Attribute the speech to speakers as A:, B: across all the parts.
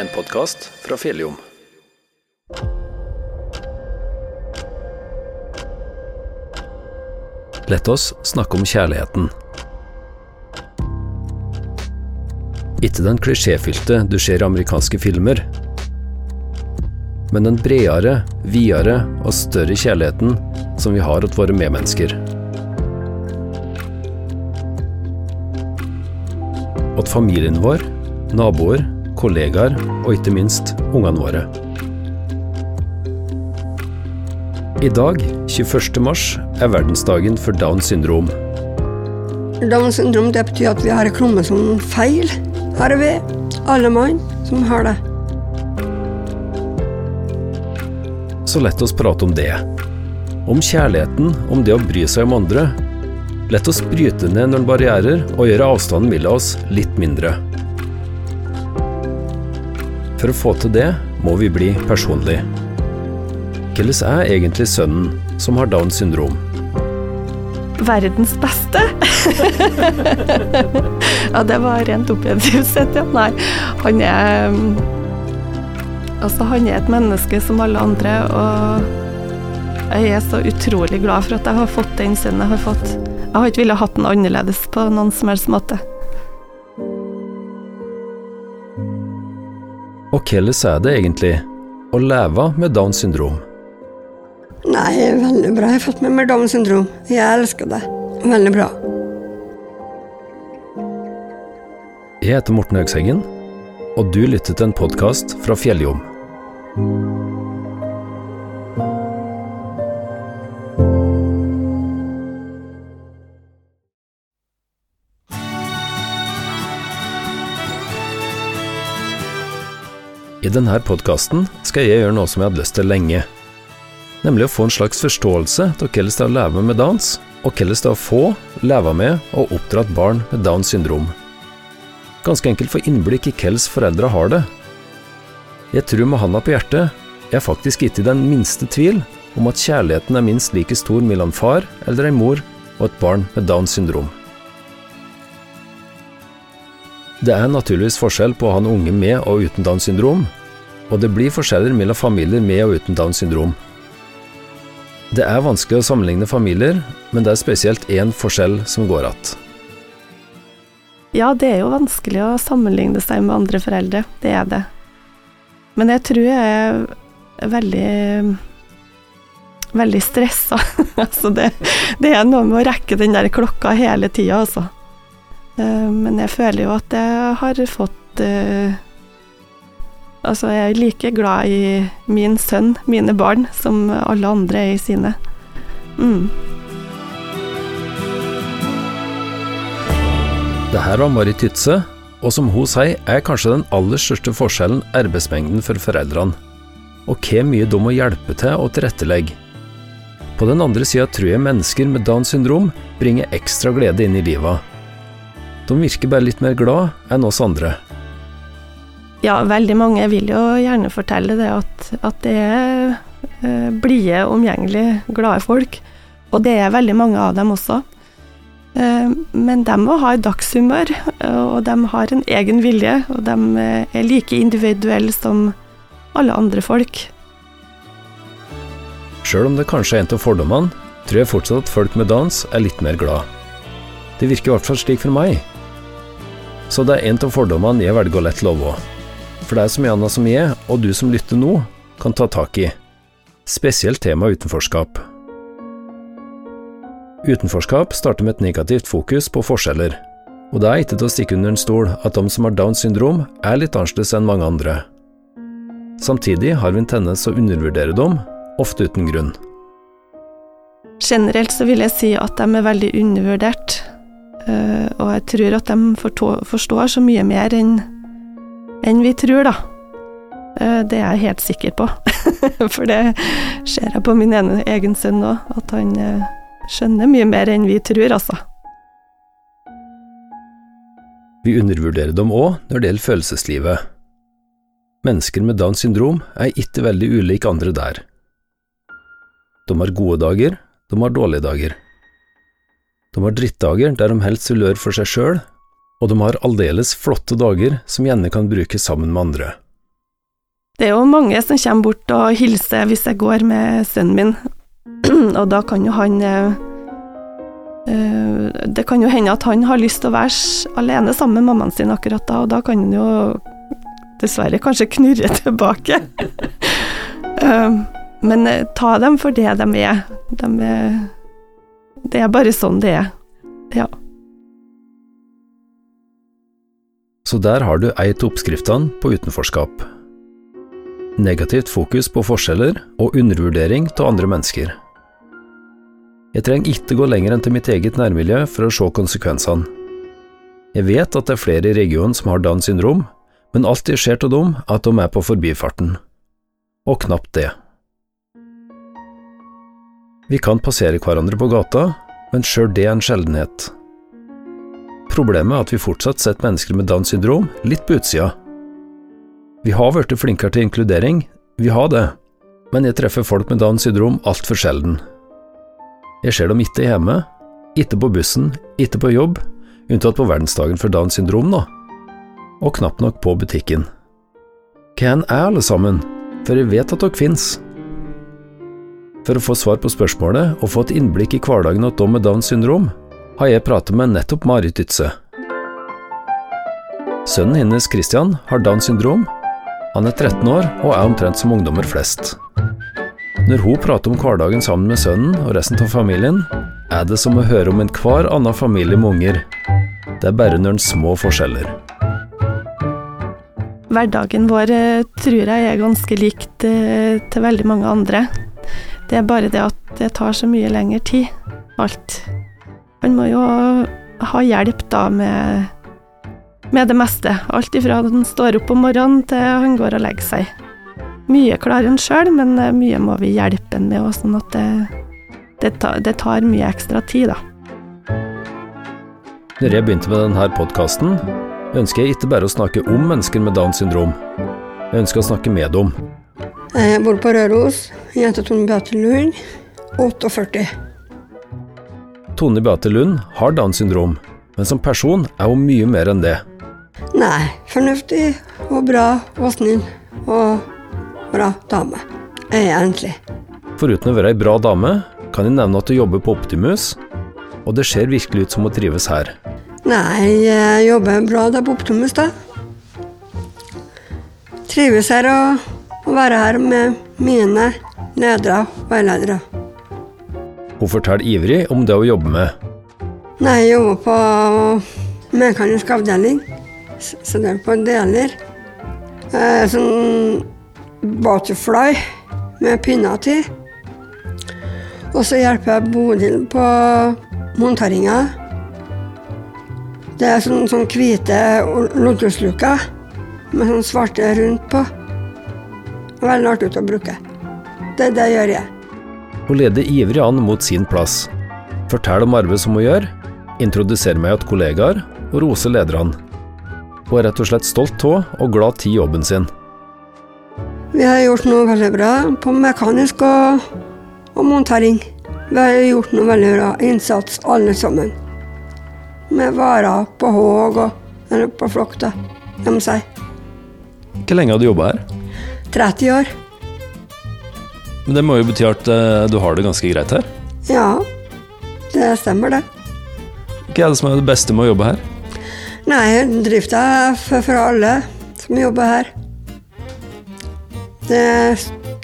A: en podkast fra Fjelljom. Lett oss snakke om kjærligheten. Ikke den klisjéfylte du ser i amerikanske filmer, men den bredere, videre og større kjærligheten som vi har til våre medmennesker. Til familien vår, naboer, kollegaer og ikke minst ungene våre. I dag, 21. mars, er verdensdagen for Downs syndrom.
B: Downs syndrom det betyr at vi har en kromosomfeil. Her er vi, alle mann, som har det.
A: Så lett oss prate om det. Om kjærligheten, om det å bry seg om andre. Lett oss bryte ned noen barrierer og gjøre avstanden mellom oss litt mindre. For å få til det må vi bli personlige. Hvordan er egentlig sønnen som har Downs syndrom?
C: Verdens beste? ja, det var rent objektivt sett, ja. Nei, han er Altså, han er et menneske som alle andre, og jeg er så utrolig glad for at jeg har fått den sønnen jeg har fått. Jeg har ikke villet hatt den annerledes på noen som helst måte.
A: Og hvordan er det egentlig å leve med Downs syndrom?
B: Nei, veldig bra. Jeg har fått med meg Downs syndrom. Jeg elsker det. Veldig bra.
A: Jeg heter Morten Høgseggen, og du lytter til en podkast fra Fjelljom. I denne podkasten skal jeg gjøre noe som jeg hadde lyst til lenge. Nemlig å få en slags forståelse av hvordan det er å leve med Downs, og hvordan det er å få, leve med og oppdra et barn med Downs syndrom. Ganske enkelt få innblikk i hvordan foreldre har det. Jeg tror med handa på hjertet, jeg er faktisk ikke i den minste tvil om at kjærligheten er minst like stor mellom far eller ei mor og et barn med Downs syndrom. Det er naturligvis forskjell på å ha en unge med og uten Downs syndrom, og det blir forskjeller mellom familier med og uten Downs syndrom. Det er vanskelig å sammenligne familier, men det er spesielt én forskjell som går att.
C: Ja, det er jo vanskelig å sammenligne seg med andre foreldre, det er det. Men jeg tror jeg er veldig veldig stressa. altså det, det, er noe med å rekke den der klokka hele tida, altså. Uh, men jeg føler jo at jeg har fått uh, Altså, jeg er like glad i min sønn, mine barn, som alle andre er i sine. Mm.
A: Det her var Marit Tytse, og som hun sier, er kanskje den aller største forskjellen arbeidsmengden for foreldrene, og hvor mye de må hjelpe til og tilrettelegge. På den andre sida tror jeg mennesker med Downs syndrom bringer ekstra glede inn i livet. De virker bare litt mer glad enn oss andre.
C: Ja, veldig mange vil jo gjerne fortelle det at, at det er eh, blide, omgjengelige, glade folk. Og det er veldig mange av dem også. Eh, men de må ha dagshumør, og de har en egen vilje, og de er like individuelle som alle andre folk.
A: Sjøl om det kanskje er en av fordommene, tror jeg fortsatt at folk med dans er litt mer glad. Det virker i hvert fall slik for meg. Så det er en av fordommene jeg velger å lette love. For det er så som jeg, og du som lytter nå, kan ta tak i. Spesielt tema utenforskap. Utenforskap starter med et negativt fokus på forskjeller, og det er ikke til å stikke under en stol at de som har Downs syndrom, er litt annerledes enn mange andre. Samtidig har vi en tendens å undervurdere dem, ofte uten grunn.
C: Generelt så vil jeg si at de er veldig undervurdert, og jeg tror at de forstår så mye mer enn enn vi tror, da. Det er jeg helt sikker på, for det ser jeg på min egen sønn òg, at han skjønner mye mer enn vi tror, altså.
A: Vi undervurderer dem òg når det gjelder følelseslivet. Mennesker med Downs syndrom er ikke veldig ulike andre der. De har gode dager, de har dårlige dager. De har drittdager der de helst vil være for seg sjøl, og de har aldeles flotte dager som gjerne kan brukes sammen med andre.
C: Det er jo mange som kommer bort og hilser hvis jeg går med sønnen min, og da kan jo han eh, eh, Det kan jo hende at han har lyst til å være alene sammen med mammaen sin akkurat da, og da kan han jo dessverre kanskje knurre tilbake. Eh, men ta dem for det de er. De er det er bare sånn det er. Ja.
A: Så der har du ei av oppskriftene på utenforskap. Negativt fokus på forskjeller og undervurdering av andre mennesker. Jeg trenger ikke gå lenger enn til mitt eget nærmiljø for å se konsekvensene. Jeg vet at det er flere i regionen som har Downs syndrom, men alt jeg ser av dem, er at de er på forbifarten. Og knapt det. Vi kan passere hverandre på gata, men sjøl det er en sjeldenhet. Problemet er at vi fortsatt setter mennesker med Downs syndrom litt på utsida. Vi har blitt flinkere til inkludering, vi har det, men jeg treffer folk med Downs syndrom altfor sjelden. Jeg ser dem ikke hjemme, ikke på bussen, ikke på jobb, unntatt på verdensdagen for Downs syndrom, nå, og knapt nok på butikken. Hvem er alle sammen, for jeg vet at dere fins. For å få svar på spørsmålet og få et innblikk i hverdagen til de med Downs syndrom, har jeg pratet med nettopp Marit Ytse. Sønnen hennes Christian har Downs syndrom. Han er 13 år og er omtrent som ungdommer flest. Når hun prater om hverdagen sammen med sønnen og resten av familien, er det som å høre om enhver annen familie med unger. Det er bare noen små forskjeller.
C: Hverdagen vår eh, tror jeg er ganske likt eh, til veldig mange andre. Det er bare det at det tar så mye lengre tid, alt. Han må jo ha hjelp da med, med det meste. Alt ifra han står opp om morgenen til han går og legger seg. Mye klarer han sjøl, men eh, mye må vi hjelpe han med, sånn at det, det, tar, det, tar, mye ekstra tid, da.
A: Når jeg begynte med denne podkasten, ønsker jeg ikke bare å snakke om mennesker med Downs syndrom. Jeg ønsker å snakke med dem.
B: Jeg bor på Røros. Jente Tone Beate Lund. 48.
A: Tone Beate Lund har Downs syndrom, men som person er hun mye mer enn det.
B: Nei, fornuftig og bra og snill og bra dame, egentlig.
A: Foruten å være ei bra dame, kan jeg nevne at du jobber på Optimus, og det ser virkelig ut som hun trives her.
B: Nei, jeg jobber bra der på Optimus, da. Trives her og å være her med mine ledere og veiledere.
A: Hun forteller ivrig om det hun jobber med.
B: Nei, jeg jobber på mekanisk avdeling, så det er på deler. Eh, sånn butterfly med pinner til. Og så hjelper jeg Bodil på monteringa. Det er sånn, sånn hvite lotusluker med sånn svarte rundt på. Veldig artig å bruke. Det, det gjør jeg.
A: Hun leder ivrig an mot sin plass. Forteller om arbeidet som hun gjør, introduserer meg til kollegaer og roser lederne. Hun er rett og slett stolt av og glad til jobben sin.
B: Vi har gjort noe veldig bra på mekanisk og, og montering. Vi har gjort noe veldig bra innsats, alle sammen. Med varer på Håg og eller på Flokta, jeg si.
A: Hvor lenge har du jobba her?
B: 30 år.
A: Men det må jo bety at uh, du har det ganske greit her?
B: Ja, det stemmer det.
A: Hva er det som er det beste med å jobbe her?
B: Nei, drifta er for, for alle som jobber her. Det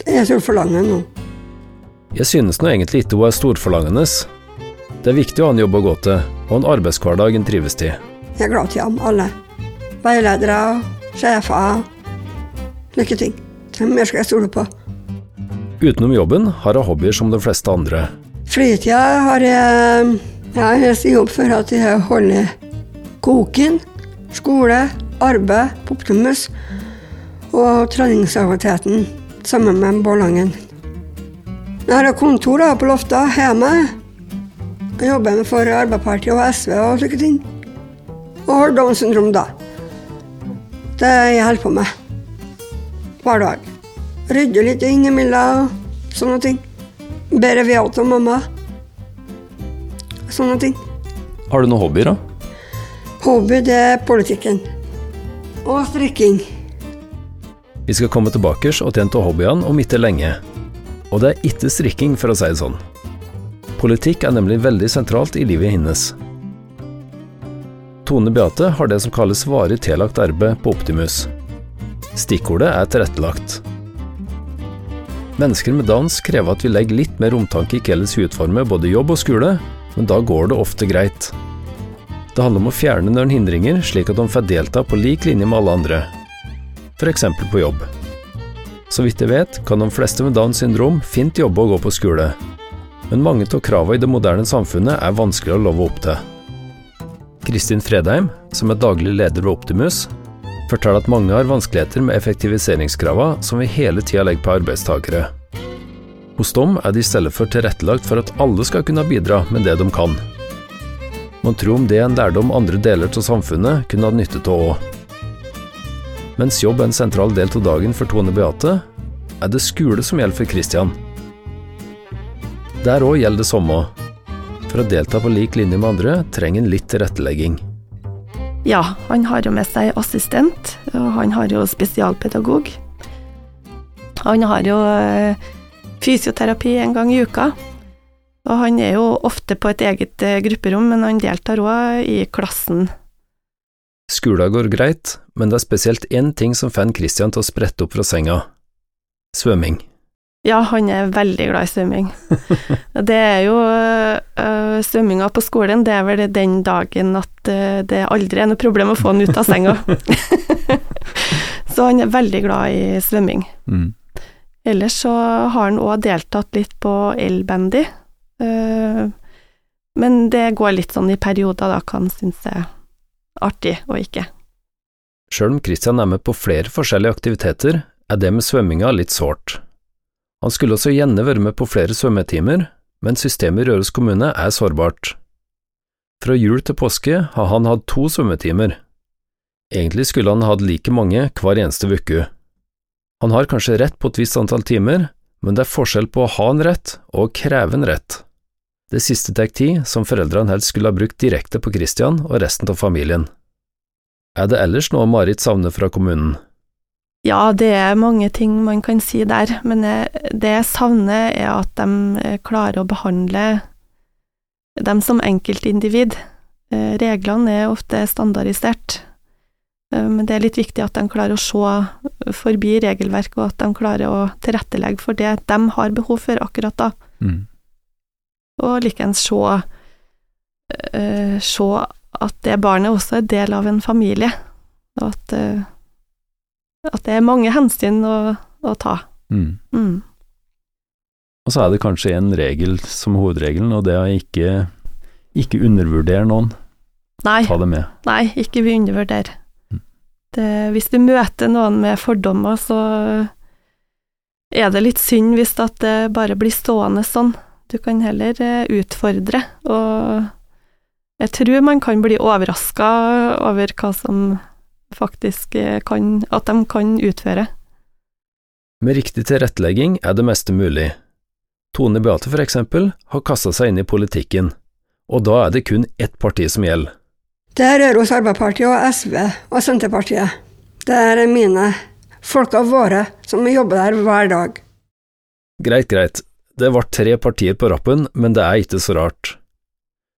B: er storforlangende nå.
A: Jeg synes nå egentlig ikke hun er storforlangende. Det er viktig å ha en jobb å gå til, og en arbeidshverdag en trives til.
B: Jeg er glad til ham, alle. Veiledere, sjefer. Lykke til. Hvem mer skal jeg stole på?
A: Utenom jobben har jeg hobbyer som de fleste andre.
B: Fritida har jeg Jeg har nesten jobb for at jeg holder koken, skole, arbeid på Optimus og treningsaktiviteten sammen med Bollangen. Jeg har kontor da, på loftet hjemme. Jeg jobber med for Arbeiderpartiet og SV og slike ting. Og har Downs syndrom, da. Det jeg holder på med hver dag. Rydde litt innimellom, sånne ting. Bære ved til mamma. Sånne ting.
A: Har du noen hobbyer, da?
B: Hobby, det er politikken. Og strikking.
A: Vi skal komme tilbake og til en av hobbyene om ikke lenge. Og det er ikke strikking, for å si det sånn. Politikk er nemlig veldig sentralt i livet hennes. Tone Beate har det som kalles varig tillagt arbeid på Optimus. Stikkordet er tilrettelagt. Mennesker med dans krever at vi legger litt mer omtanke i hvordan vi utformer både jobb og skole, men da går det ofte greit. Det handler om å fjerne noen hindringer, slik at de får delta på lik linje med alle andre, f.eks. på jobb. Så vidt jeg vet, kan de fleste med Downs syndrom fint jobbe og gå på skole, men mange av kravene i det moderne samfunnet er vanskelig å love opp til. Kristin Fredheim, som er daglig leder ved Optimus, forteller at mange har vanskeligheter med effektiviseringskravene som vi hele tida legger på arbeidstakere. Hos dem er det i stedet for tilrettelagt for at alle skal kunne bidra med det de kan. Man tror om det er en lærdom andre deler av samfunnet kunne ha nytte av òg. Mens jobb er en sentral del av dagen for Tone Beate, er det skole som gjelder for Christian. Der òg gjelder det samme. For å delta på lik linje med andre trenger en litt tilrettelegging.
C: Ja, han har jo med seg assistent, og han har jo spesialpedagog. Han har jo eh, fysioterapi en gang i uka. Og han er jo ofte på et eget eh, grupperom, men han deltar òg i klassen.
A: Skolen går greit, men det er spesielt én ting som får Christian til å sprette opp fra senga. Svømming.
C: Ja, han er veldig glad i svømming. det er jo uh, Svømminga på skolen, det er vel den dagen at uh, det aldri er noe problem å få han ut av senga. så han er veldig glad i svømming. Mm. Ellers så har han òg deltatt litt på elbandy. Uh, men det går litt sånn i perioder, da, hva han syns er artig og ikke.
A: Sjøl om Christian er med på flere forskjellige aktiviteter, er det med svømminga litt sårt. Han skulle også gjerne være med på flere svømmetimer, men systemet i Røros kommune er sårbart. Fra jul til påske har han hatt to svømmetimer. Egentlig skulle han hatt like mange hver eneste uke. Han har kanskje rett på et visst antall timer, men det er forskjell på å ha en rett og kreve en rett. Det siste tar tid, som foreldrene helst skulle ha brukt direkte på Christian og resten av familien. Er det ellers noe Marit savner fra kommunen?
C: Ja, det er mange ting man kan si der, men det jeg savner er at de eh, klarer å behandle dem som enkeltindivid. Eh, reglene er ofte standardisert, eh, men det er litt viktig at de klarer å se forbi regelverk, og at de klarer å tilrettelegge for det de har behov for akkurat da. Mm. Og likeens se, se at det barnet også er del av en familie, og at at det er mange hensyn å, å ta. Mm. Mm.
A: Og så er det kanskje en regel som hovedregelen, og det er ikke, ikke undervurdere noen.
C: Nei.
A: Ta det med.
C: Nei, ikke vi undervurderer. Mm. Det, hvis du møter noen med fordommer, så er det litt synd hvis det bare blir stående sånn. Du kan heller eh, utfordre, og jeg tror man kan bli overraska over hva som faktisk eh, kan, at de kan utføre.
A: Med riktig tilrettelegging er det meste mulig. Tone Beate for eksempel har kasta seg inn i politikken, og da er det kun ett parti som gjelder.
B: Det er Røros Arbeiderparti og SV og Senterpartiet. Det er mine folka våre som jobber der hver dag.
A: Greit, greit. Det ble tre partier på rappen, men det er ikke så rart.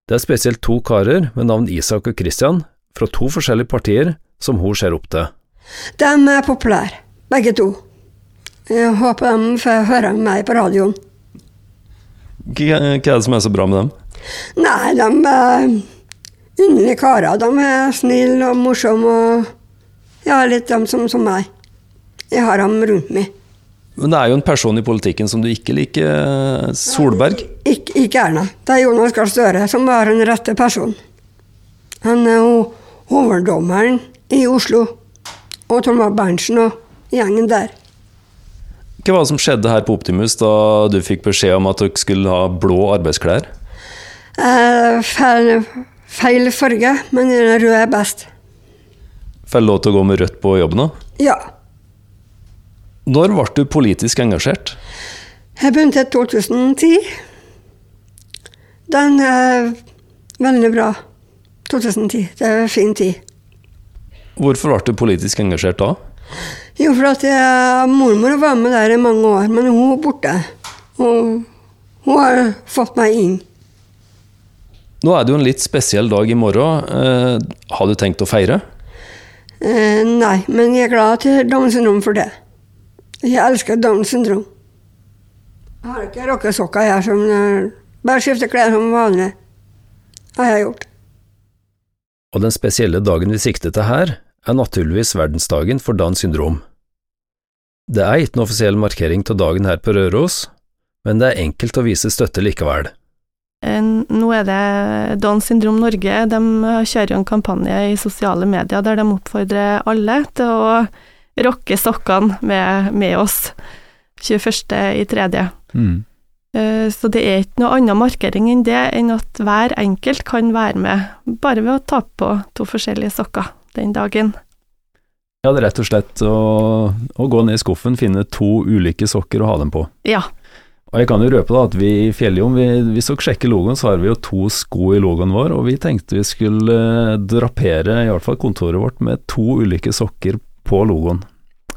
A: Det er spesielt to karer med navn Isak og Christian, fra to forskjellige partier, som hun ser opp til?
B: De er populære, begge to. Jeg håper de får høre meg på radioen.
A: Hva er det som er så bra med dem?
B: Nei, de er underlige karer. De er snille og morsomme og ja, litt de som, som meg. Jeg har dem rundt meg.
A: Men det er jo en person i politikken som du ikke liker, Solberg?
B: Ikke, ikke Erna. Det er Jonas Gahr Støre som er den rette personen. Han er jo hoveddommeren i Oslo. Og Thomas Berntsen og gjengen der.
A: Hva var det som skjedde her på Optimus da du fikk beskjed om at dere skulle ha blå arbeidsklær?
B: Eh, feil, feil, farge, men rød er best.
A: Får lov til å gå med rødt på jobben nå?
B: Ja.
A: Når ble du politisk engasjert?
B: Jeg begynte i 2010. Den er veldig bra. 2010. Det er en fin tid.
A: Hvorfor ble du politisk engasjert da?
B: Jo, for at jeg, mormor var med der i mange år, men hun er borte. Og hun har fått meg inn.
A: Nå er det jo en litt spesiell dag i morgen. Eh, har du tenkt å feire?
B: Eh, nei, men jeg er glad til Downs syndrom for det. Jeg elsker Downs syndrom. Jeg har ikke rockesokker her som Bare skifter klær som vanlig. Det har jeg gjort.
A: Og den spesielle dagen vi sikter til her, er naturligvis verdensdagen for Downs syndrom. Det er ikke noen offisiell markering av dagen her på Røros, men det er enkelt å vise støtte likevel.
C: Eh, Nå er det Downs syndrom Norge, de kjører jo en kampanje i sosiale medier der de oppfordrer alle til å rocke sokkene med, med oss 21. i tredje.
D: Mm.
C: Eh, Så det er ikke noe annen markering enn det, enn at hver enkelt kan være med, bare ved å ta på to forskjellige sokker den dagen.
D: Ja, det er rett og slett å, å gå ned i skuffen, finne to ulike sokker og ha dem på.
C: Ja,
D: Og jeg kan jo røpe da at vi i Fjelljom, hvis dere sjekker logoen, så har vi jo to sko i logoen vår, og vi tenkte vi skulle eh, drapere i hvert fall kontoret vårt med to ulike sokker på logoen.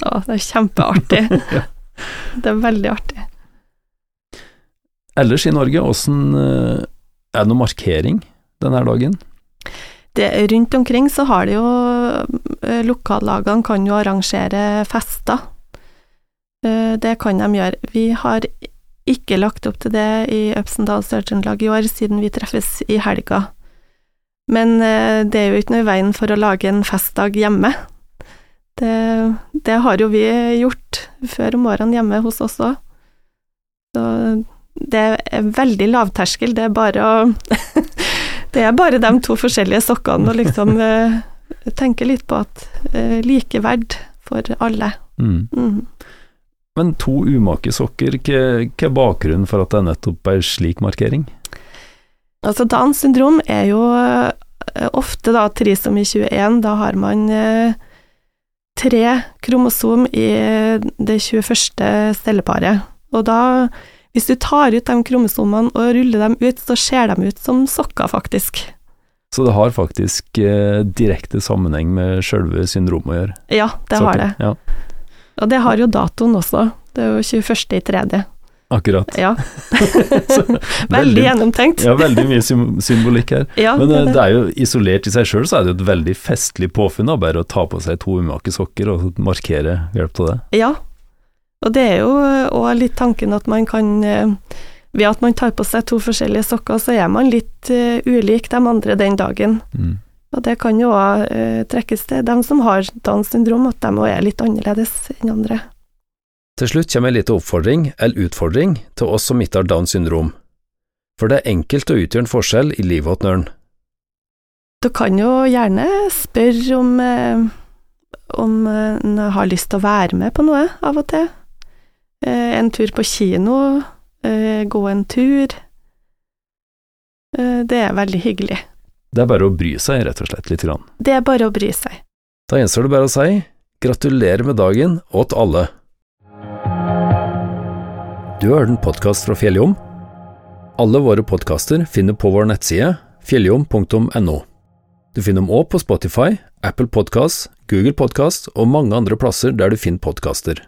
C: å, det er kjempeartig. Det er veldig artig.
D: Ellers i Norge, åssen eh, Er det noen markering denne dagen?
C: Det, rundt omkring så har det jo eh, Lokallagene kan jo arrangere fester. Eh, Det kan de gjøre. Vi har ikke lagt opp til det i Øpsendal Sør-Trøndelag i år, siden vi treffes i helga. Men eh, det er jo ikke noe i veien for å lage en festdag hjemme. Det, det har jo vi gjort før om årene hjemme hos oss òg. Så det er veldig lavterskel, det er bare å Det er bare de to forskjellige sokkene, og liksom eh, tenke litt på at eh, likeverd for alle.
D: Mm.
C: Mm.
D: Men to umake sokker, hva er bakgrunnen for at det er nettopp ei slik markering?
C: Altså, Downs syndrom er jo eh, ofte da trisomi 21, da har man eh, tre kromosom i det 21. celleparet. Og da, hvis du tar ut de kromosomene og ruller dem ut, så ser de ut som sokker, faktisk.
D: Så det har faktisk eh, direkte sammenheng med sjølve syndromet å gjøre.
C: Ja, det har det.
D: Ja,
C: Og det har jo datoen også. Det er jo 21. i tredje.
D: akkurat.
C: Ja.
D: veldig,
C: Veldig gjennomtenkt.
D: Ja, veldig mye symbolikk her.
C: Ja,
D: Men
C: det
D: eh,
C: det.
D: det er jo isolert i seg sjøl, så er det jo et veldig festlig påfunn, bare å ta på seg to umake sokker og markere hjelp til det.
C: Ja, og det er jo òg litt tanken at man kan eh, Ved at man tar på seg to forskjellige sokker, så er man litt eh, ulik de andre den dagen.
D: Mm.
C: Og det kan jo òg trekkes til dem som har Downs syndrom, at de òg er litt annerledes enn andre.
A: Til slutt kommer en liten oppfordring, eller utfordring, til oss som ikke har Downs syndrom. For det er enkelt å utgjøre en forskjell i livet til noen.
C: Du kan jo gjerne spørre om eh, om eh, en har lyst til å være med på noe av og til. Eh, En tur på kino, eh, gå en tur. Eh, Det er veldig hyggelig.
D: Det er bare å bry seg, rett og slett, lite grann.
C: Det er bare å bry seg.
A: Da gjenstår det bare å si gratulerer med dagen åt alle. Du har hørt en podkast fra Fjelljom. Alle våre podkaster finner på vår nettside fjelljom.no. Du finner dem òg på Spotify, Apple Podkast, Google Podkast og mange andre plasser der du finner podkaster.